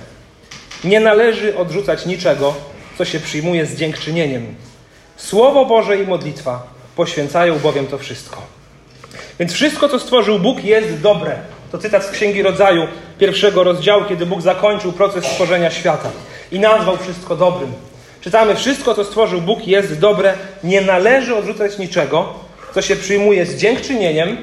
Nie należy odrzucać niczego, co się przyjmuje z dziękczynieniem. Słowo Boże i modlitwa poświęcają bowiem to wszystko. Więc wszystko, co stworzył Bóg, jest dobre. To cytat z Księgi Rodzaju, pierwszego rozdziału, kiedy Bóg zakończył proces stworzenia świata i nazwał wszystko dobrym. Czytamy: Wszystko, co stworzył Bóg, jest dobre. Nie należy odrzucać niczego, co się przyjmuje z dziękczynieniem.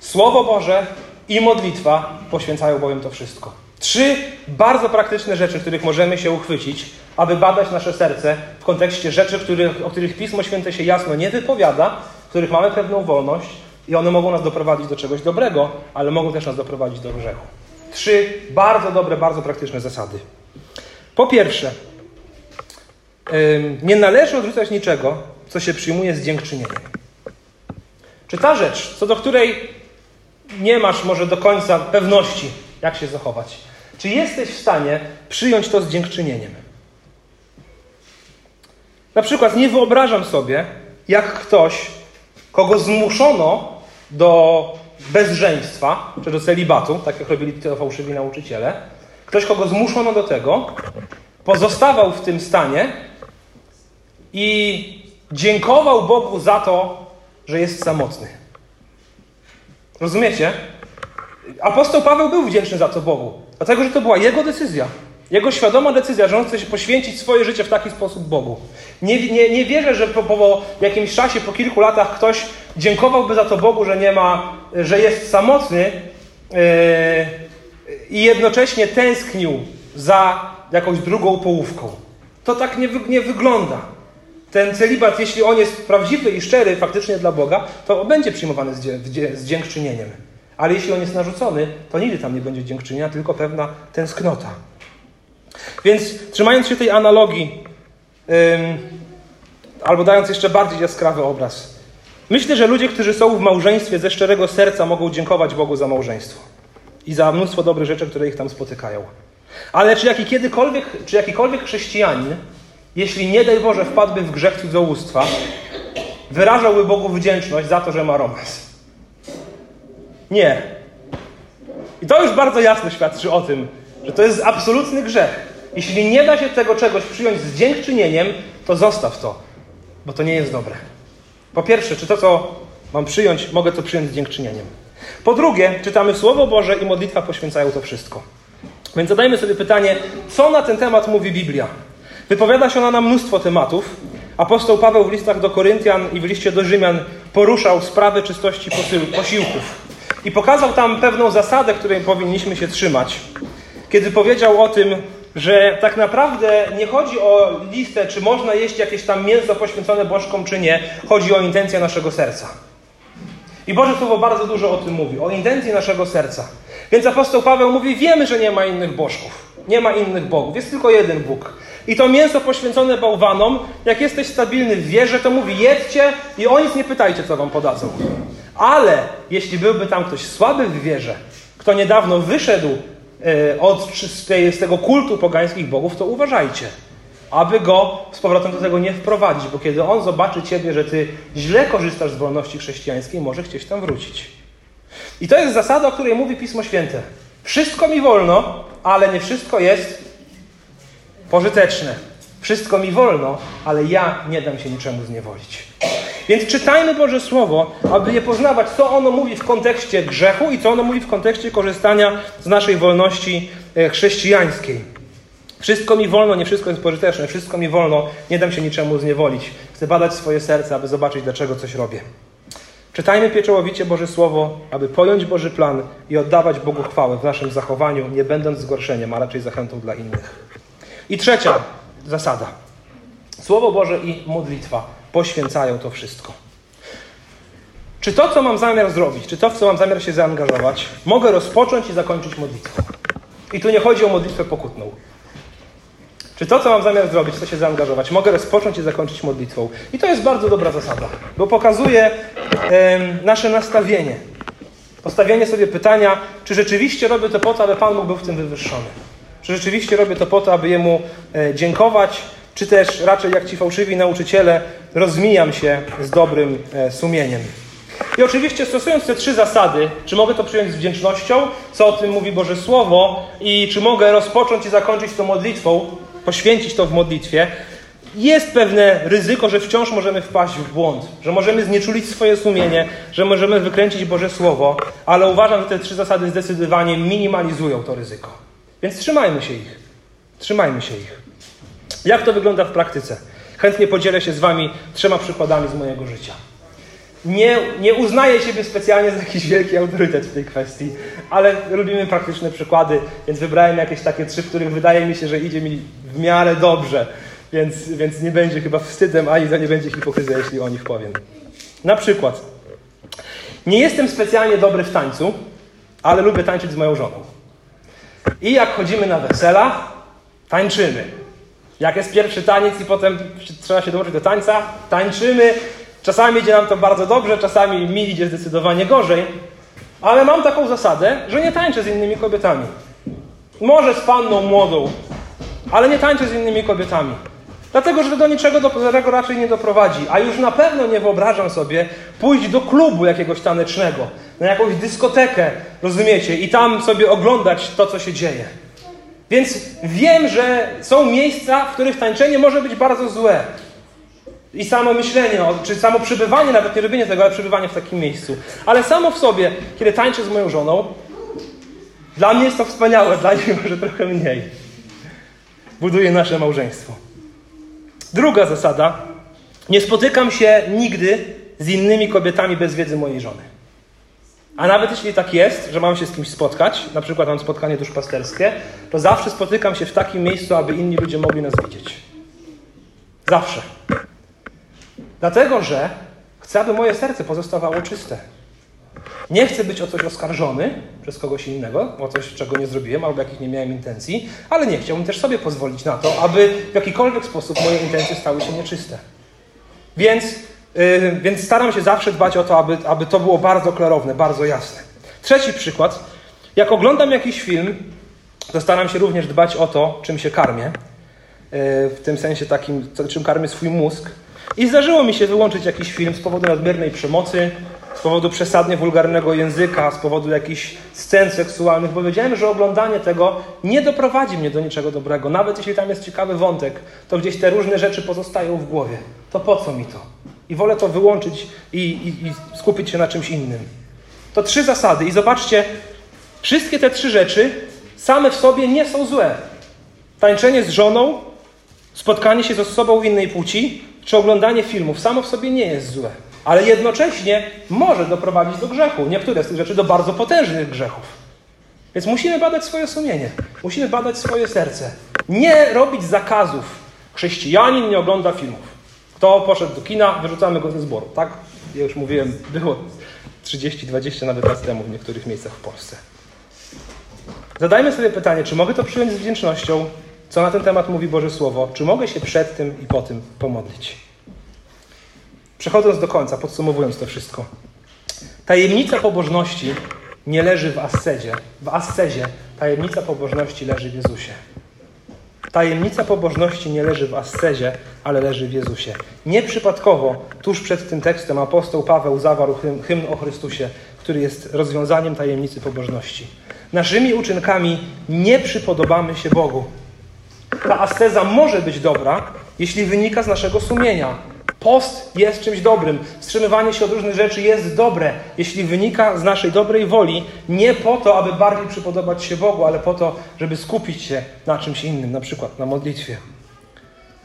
Słowo Boże i modlitwa poświęcają bowiem to wszystko. Trzy bardzo praktyczne rzeczy, których możemy się uchwycić, aby badać nasze serce w kontekście rzeczy, których, o których Pismo Święte się jasno nie wypowiada, w których mamy pewną wolność i one mogą nas doprowadzić do czegoś dobrego, ale mogą też nas doprowadzić do grzechu. Trzy bardzo dobre, bardzo praktyczne zasady. Po pierwsze, nie należy odrzucać niczego, co się przyjmuje z dziękczynieniem. Czy ta rzecz, co do której nie masz może do końca pewności, jak się zachować. Czy jesteś w stanie przyjąć to z dziękczynieniem? Na przykład nie wyobrażam sobie, jak ktoś, kogo zmuszono do bezżeństwa, czy do celibatu, tak jak robili to fałszywi nauczyciele, ktoś, kogo zmuszono do tego, pozostawał w tym stanie i dziękował Bogu za to, że jest samotny. Rozumiecie? Apostoł Paweł był wdzięczny za to Bogu, dlatego że to była jego decyzja. Jego świadoma decyzja, że on chce się poświęcić swoje życie w taki sposób Bogu. Nie, nie, nie wierzę, że po, po jakimś czasie, po kilku latach ktoś dziękowałby za to Bogu, że nie ma, że jest samotny yy, i jednocześnie tęsknił za jakąś drugą połówką. To tak nie, nie wygląda. Ten celibat, jeśli on jest prawdziwy i szczery faktycznie dla Boga, to będzie przyjmowany z dziękczynieniem. Ale jeśli on jest narzucony, to nigdy tam nie będzie dziękczynienia, tylko pewna tęsknota. Więc trzymając się tej analogii, albo dając jeszcze bardziej jaskrawy obraz, myślę, że ludzie, którzy są w małżeństwie ze szczerego serca, mogą dziękować Bogu za małżeństwo i za mnóstwo dobrych rzeczy, które ich tam spotykają. Ale czy, jaki czy jakikolwiek chrześcijanin jeśli nie daj Boże wpadłby w grzech cudzołóstwa, wyrażałby Bogu wdzięczność za to, że ma romans. Nie. I to już bardzo jasno świadczy o tym, że to jest absolutny grzech. Jeśli nie da się tego czegoś przyjąć z dziękczynieniem, to zostaw to, bo to nie jest dobre. Po pierwsze, czy to, co mam przyjąć, mogę to przyjąć z dziękczynieniem. Po drugie, czytamy Słowo Boże i modlitwa poświęcają to wszystko. Więc zadajmy sobie pytanie, co na ten temat mówi Biblia? Wypowiada się ona na mnóstwo tematów. Apostoł Paweł w listach do Koryntian i w liście do Rzymian poruszał sprawy czystości posiłków. I pokazał tam pewną zasadę, której powinniśmy się trzymać. Kiedy powiedział o tym, że tak naprawdę nie chodzi o listę, czy można jeść jakieś tam mięso poświęcone bożkom, czy nie. Chodzi o intencję naszego serca. I Boże Słowo bardzo dużo o tym mówi, o intencji naszego serca. Więc apostoł Paweł mówi: Wiemy, że nie ma innych bożków, nie ma innych bogów, jest tylko jeden Bóg. I to mięso poświęcone bałwanom, jak jesteś stabilny w wierze, to mówi: jedźcie i o nic nie pytajcie, co wam podadzą. Ale jeśli byłby tam ktoś słaby w wierze, kto niedawno wyszedł e, od, z tego kultu pogańskich bogów, to uważajcie aby go z powrotem do tego nie wprowadzić, bo kiedy on zobaczy ciebie, że ty źle korzystasz z wolności chrześcijańskiej, może chcieć tam wrócić. I to jest zasada, o której mówi Pismo Święte. Wszystko mi wolno, ale nie wszystko jest pożyteczne. Wszystko mi wolno, ale ja nie dam się niczemu zniewolić. Więc czytajmy Boże Słowo, aby je poznawać, co ono mówi w kontekście grzechu i co ono mówi w kontekście korzystania z naszej wolności e, chrześcijańskiej. Wszystko mi wolno, nie wszystko jest pożyteczne, wszystko mi wolno, nie dam się niczemu zniewolić. Chcę badać swoje serce, aby zobaczyć, dlaczego coś robię. Czytajmy pieczołowicie Boże Słowo, aby pojąć Boży plan i oddawać Bogu chwałę w naszym zachowaniu, nie będąc zgorszeniem, a raczej zachętą dla innych. I trzecia zasada. Słowo Boże i modlitwa poświęcają to wszystko. Czy to, co mam zamiar zrobić, czy to, w co mam zamiar się zaangażować, mogę rozpocząć i zakończyć modlitwą? I tu nie chodzi o modlitwę pokutną. Czy to, co mam zamiar zrobić, to się zaangażować, mogę rozpocząć i zakończyć modlitwą. I to jest bardzo dobra zasada, bo pokazuje nasze nastawienie. Postawienie sobie pytania, czy rzeczywiście robię to po to, aby Pan mógł był w tym wywyższony. Czy rzeczywiście robię to po to, aby Jemu e, dziękować, czy też raczej jak ci fałszywi nauczyciele rozmijam się z dobrym e, sumieniem. I oczywiście stosując te trzy zasady, czy mogę to przyjąć z wdzięcznością, co o tym mówi Boże Słowo, i czy mogę rozpocząć i zakończyć to modlitwą, poświęcić to w modlitwie, jest pewne ryzyko, że wciąż możemy wpaść w błąd, że możemy znieczulić swoje sumienie, że możemy wykręcić Boże Słowo, ale uważam, że te trzy zasady zdecydowanie minimalizują to ryzyko. Więc trzymajmy się ich. Trzymajmy się ich. Jak to wygląda w praktyce? Chętnie podzielę się z Wami trzema przykładami z mojego życia. Nie, nie uznaję siebie specjalnie za jakiś wielki autorytet w tej kwestii, ale lubimy praktyczne przykłady, więc wybrałem jakieś takie trzy, w których wydaje mi się, że idzie mi w miarę dobrze, więc, więc nie będzie chyba wstydem, ani nie będzie hipokryzja, jeśli o nich powiem. Na przykład, nie jestem specjalnie dobry w tańcu, ale lubię tańczyć z moją żoną. I jak chodzimy na wesela, tańczymy. Jak jest pierwszy taniec i potem trzeba się dołączyć do tańca, tańczymy. Czasami idzie nam to bardzo dobrze, czasami mi idzie zdecydowanie gorzej, ale mam taką zasadę, że nie tańczę z innymi kobietami. Może z panną młodą, ale nie tańczę z innymi kobietami. Dlatego, że to do niczego dobrego raczej nie doprowadzi. A już na pewno nie wyobrażam sobie pójść do klubu jakiegoś tanecznego, na jakąś dyskotekę, rozumiecie, i tam sobie oglądać to, co się dzieje. Więc wiem, że są miejsca, w których tańczenie może być bardzo złe. I samo myślenie, czy samo przebywanie, nawet nie robienie tego, ale przebywanie w takim miejscu. Ale samo w sobie, kiedy tańczę z moją żoną, dla mnie jest to wspaniałe, dla niej może trochę mniej. Buduje nasze małżeństwo. Druga zasada. Nie spotykam się nigdy z innymi kobietami bez wiedzy mojej żony. A nawet jeśli tak jest, że mam się z kimś spotkać, na przykład mam spotkanie duszpasterskie, to zawsze spotykam się w takim miejscu, aby inni ludzie mogli nas widzieć. Zawsze. Dlatego, że chcę, aby moje serce pozostawało czyste. Nie chcę być o coś oskarżony przez kogoś innego, o coś, czego nie zrobiłem albo jakich nie miałem intencji, ale nie chciałbym też sobie pozwolić na to, aby w jakikolwiek sposób moje intencje stały się nieczyste. Więc, yy, więc staram się zawsze dbać o to, aby, aby to było bardzo klarowne, bardzo jasne. Trzeci przykład. Jak oglądam jakiś film, to staram się również dbać o to, czym się karmię. Yy, w tym sensie takim, czym karmię swój mózg I zdarzyło mi się wyłączyć jakiś film z powodu nadmiernej przemocy, z powodu przesadnie wulgarnego języka, z powodu jakichś scen seksualnych, bo wiedziałem, że oglądanie tego nie doprowadzi mnie do niczego dobrego. Nawet jeśli tam jest ciekawy wątek, to gdzieś te różne rzeczy pozostają w głowie. To po co mi to? I wolę to wyłączyć i, i, i skupić się na czymś innym. To trzy zasady. I zobaczcie, wszystkie te trzy rzeczy same w sobie nie są złe. Tańczenie z żoną, spotkanie się z osobą innej płci, czy oglądanie filmów samo w sobie nie jest złe. Ale jednocześnie może doprowadzić do grzechu. Niektóre z tych rzeczy do bardzo potężnych grzechów. Więc musimy badać swoje sumienie. Musimy badać swoje serce. Nie robić zakazów. Chrześcijanin nie ogląda filmów. Kto poszedł do kina, wyrzucamy go ze zboru. Tak? Ja już mówiłem, było 30, 20 nawet lat temu w niektórych miejscach w Polsce. Zadajmy sobie pytanie, czy mogę to przyjąć z wdzięcznością, co na ten temat mówi Boże Słowo, czy mogę się przed tym i po tym pomodlić. Przechodząc do końca, podsumowując to wszystko. Tajemnica pobożności nie leży w ascezie. W ascezie tajemnica pobożności leży w Jezusie. Tajemnica pobożności nie leży w ascezie, ale leży w Jezusie. Nieprzypadkowo tuż przed tym tekstem apostoł Paweł zawarł hymn, hymn o Chrystusie, który jest rozwiązaniem tajemnicy pobożności. Naszymi uczynkami nie przypodobamy się Bogu. Ta asceza może być dobra, jeśli wynika z naszego sumienia. Post jest czymś dobrym. Wstrzymywanie się od różnych rzeczy jest dobre, jeśli wynika z naszej dobrej woli, nie po to, aby bardziej przypodobać się Bogu, ale po to, żeby skupić się na czymś innym, na przykład na modlitwie.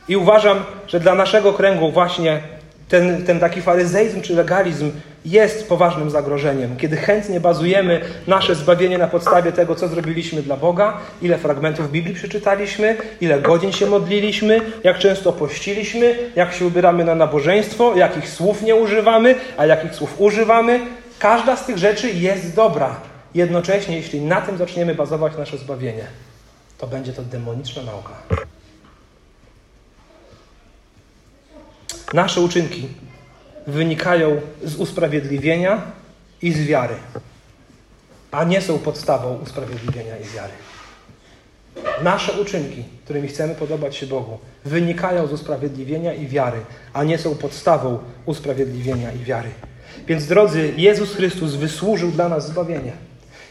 I uważam, że dla naszego kręgu właśnie ten, ten taki faryzeizm czy legalizm jest poważnym zagrożeniem, kiedy chętnie bazujemy nasze zbawienie na podstawie tego, co zrobiliśmy dla Boga, ile fragmentów Biblii przeczytaliśmy, ile godzin się modliliśmy, jak często pościliśmy, jak się ubieramy na nabożeństwo, jakich słów nie używamy, a jakich słów używamy. Każda z tych rzeczy jest dobra. Jednocześnie, jeśli na tym zaczniemy bazować nasze zbawienie, to będzie to demoniczna nauka. Nasze uczynki wynikają z usprawiedliwienia i z wiary, a nie są podstawą usprawiedliwienia i wiary. Nasze uczynki, którymi chcemy podobać się Bogu, wynikają z usprawiedliwienia i wiary, a nie są podstawą usprawiedliwienia i wiary. Więc drodzy, Jezus Chrystus wysłużył dla nas zbawienie.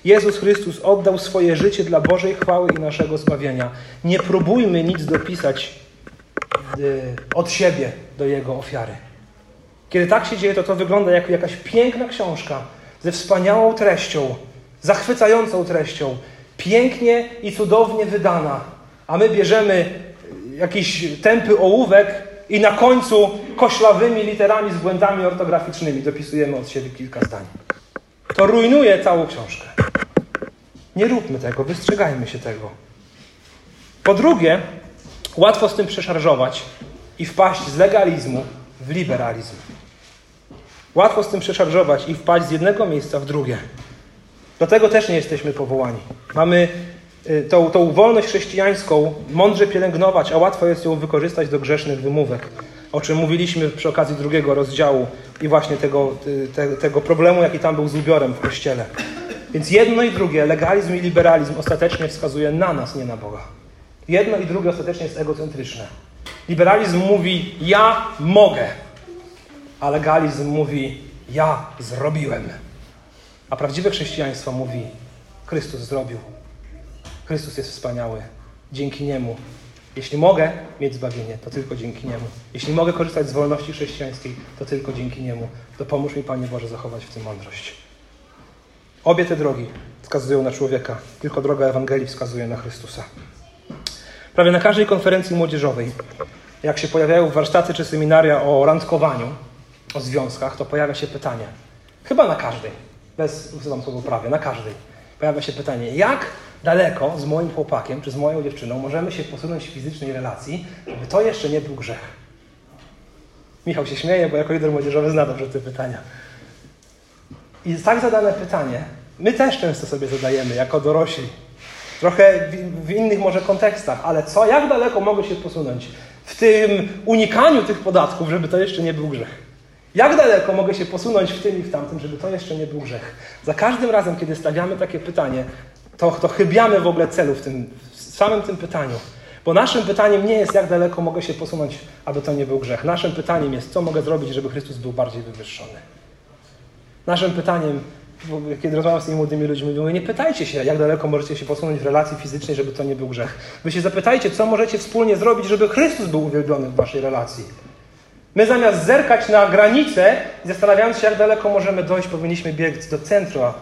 Jezus Chrystus oddał swoje życie dla Bożej chwały i naszego zbawienia. Nie próbujmy nic dopisać od siebie do Jego ofiary. Kiedy tak się dzieje, to to wygląda jak jakaś piękna książka ze wspaniałą treścią, zachwycającą treścią, pięknie i cudownie wydana, a my bierzemy jakiś tępy ołówek i na końcu koślawymi literami z błędami ortograficznymi dopisujemy od siebie kilka zdań. To rujnuje całą książkę. Nie róbmy tego, wystrzegajmy się tego. Po drugie, łatwo z tym przeszarżować i wpaść z legalizmu w liberalizm. Łatwo z tym przeszarżować i wpaść z jednego miejsca w drugie. Do tego też nie jesteśmy powołani. Mamy y, tą, tą wolność chrześcijańską mądrze pielęgnować, a łatwo jest ją wykorzystać do grzesznych wymówek, o czym mówiliśmy przy okazji drugiego rozdziału i właśnie tego, y, te, tego problemu, jaki tam był z ubiorem w Kościele. Więc jedno i drugie, legalizm i liberalizm, ostatecznie wskazuje na nas, nie na Boga. Jedno i drugie ostatecznie jest egocentryczne. Liberalizm mówi, ja mogę, a legalizm mówi: Ja zrobiłem. A prawdziwe chrześcijaństwo mówi: Chrystus zrobił. Chrystus jest wspaniały. Dzięki Niemu. Jeśli mogę mieć zbawienie, to tylko dzięki Niemu. Jeśli mogę korzystać z wolności chrześcijańskiej, to tylko dzięki Niemu. To pomóż mi, Panie Boże, zachować w tym mądrość. Obie te drogi wskazują na człowieka, tylko droga Ewangelii wskazuje na Chrystusa. Prawie na każdej konferencji młodzieżowej, jak się pojawiają warsztaty czy seminaria o randkowaniu, o związkach, to pojawia się pytanie, chyba na każdej, bez używam słowa prawie, na każdej, pojawia się pytanie, jak daleko z moim chłopakiem czy z moją dziewczyną możemy się posunąć w fizycznej relacji, żeby to jeszcze nie był grzech? Michał się śmieje, bo jako lider młodzieżowy zna dobrze te pytania. I tak zadane pytanie my też często sobie zadajemy jako dorośli. Trochę w, w innych może kontekstach, ale co, jak daleko mogę się posunąć w tym unikaniu tych podatków, żeby to jeszcze nie był grzech? Jak daleko mogę się posunąć w tym i w tamtym, żeby to jeszcze nie był grzech? Za każdym razem, kiedy stawiamy takie pytanie, to, to chybiamy w ogóle celu w, tym, w samym tym pytaniu. Bo naszym pytaniem nie jest, jak daleko mogę się posunąć, aby to nie był grzech. Naszym pytaniem jest, co mogę zrobić, żeby Chrystus był bardziej wywyższony. Naszym pytaniem, kiedy rozmawiam z tymi młodymi ludźmi, mówię, nie pytajcie się, jak daleko możecie się posunąć w relacji fizycznej, żeby to nie był grzech. Wy się zapytajcie, co możecie wspólnie zrobić, żeby Chrystus był uwielbiony w waszej relacji. My zamiast zerkać na granice i zastanawiając się, jak daleko możemy dojść, powinniśmy biec do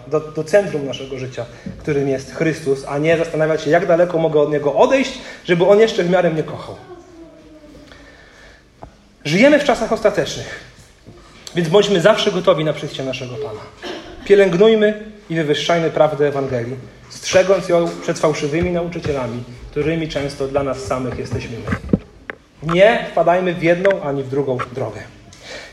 do, do centrum naszego życia, którym jest Chrystus, a nie zastanawiać się, jak daleko mogę od Niego odejść, żeby On jeszcze w miarę mnie kochał. Żyjemy w czasach ostatecznych, więc bądźmy zawsze gotowi na przyjście naszego Pana. Pielęgnujmy i wywyższajmy prawdę Ewangelii, strzegąc ją przed fałszywymi nauczycielami, którymi często dla nas samych jesteśmy my. Nie wpadajmy w jedną ani w drugą drogę.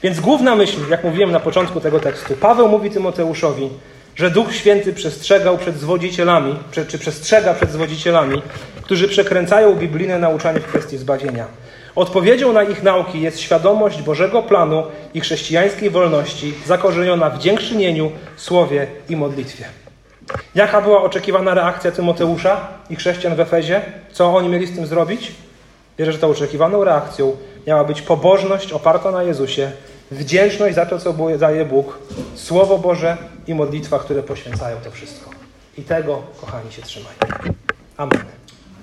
Więc główna myśl, jak mówiłem na początku tego tekstu, Paweł mówi Tymoteuszowi, że Duch Święty przestrzegał przed zwodzicielami, czy przestrzega przed zwodzicielami, którzy przekręcają biblijne nauczanie w kwestii zbawienia. Odpowiedzią na ich nauki jest świadomość Bożego planu i chrześcijańskiej wolności zakorzeniona w dziękczynieniu, słowie i modlitwie. Jaka była oczekiwana reakcja Tymoteusza i chrześcijan w Efezie? Co oni mieli z tym zrobić? Wierzę, że tą oczekiwaną reakcją miała być pobożność oparta na Jezusie, wdzięczność za to, co daje Bóg, Słowo Boże i modlitwa, które poświęcają to wszystko. I tego, kochani, się trzymaj. Amen.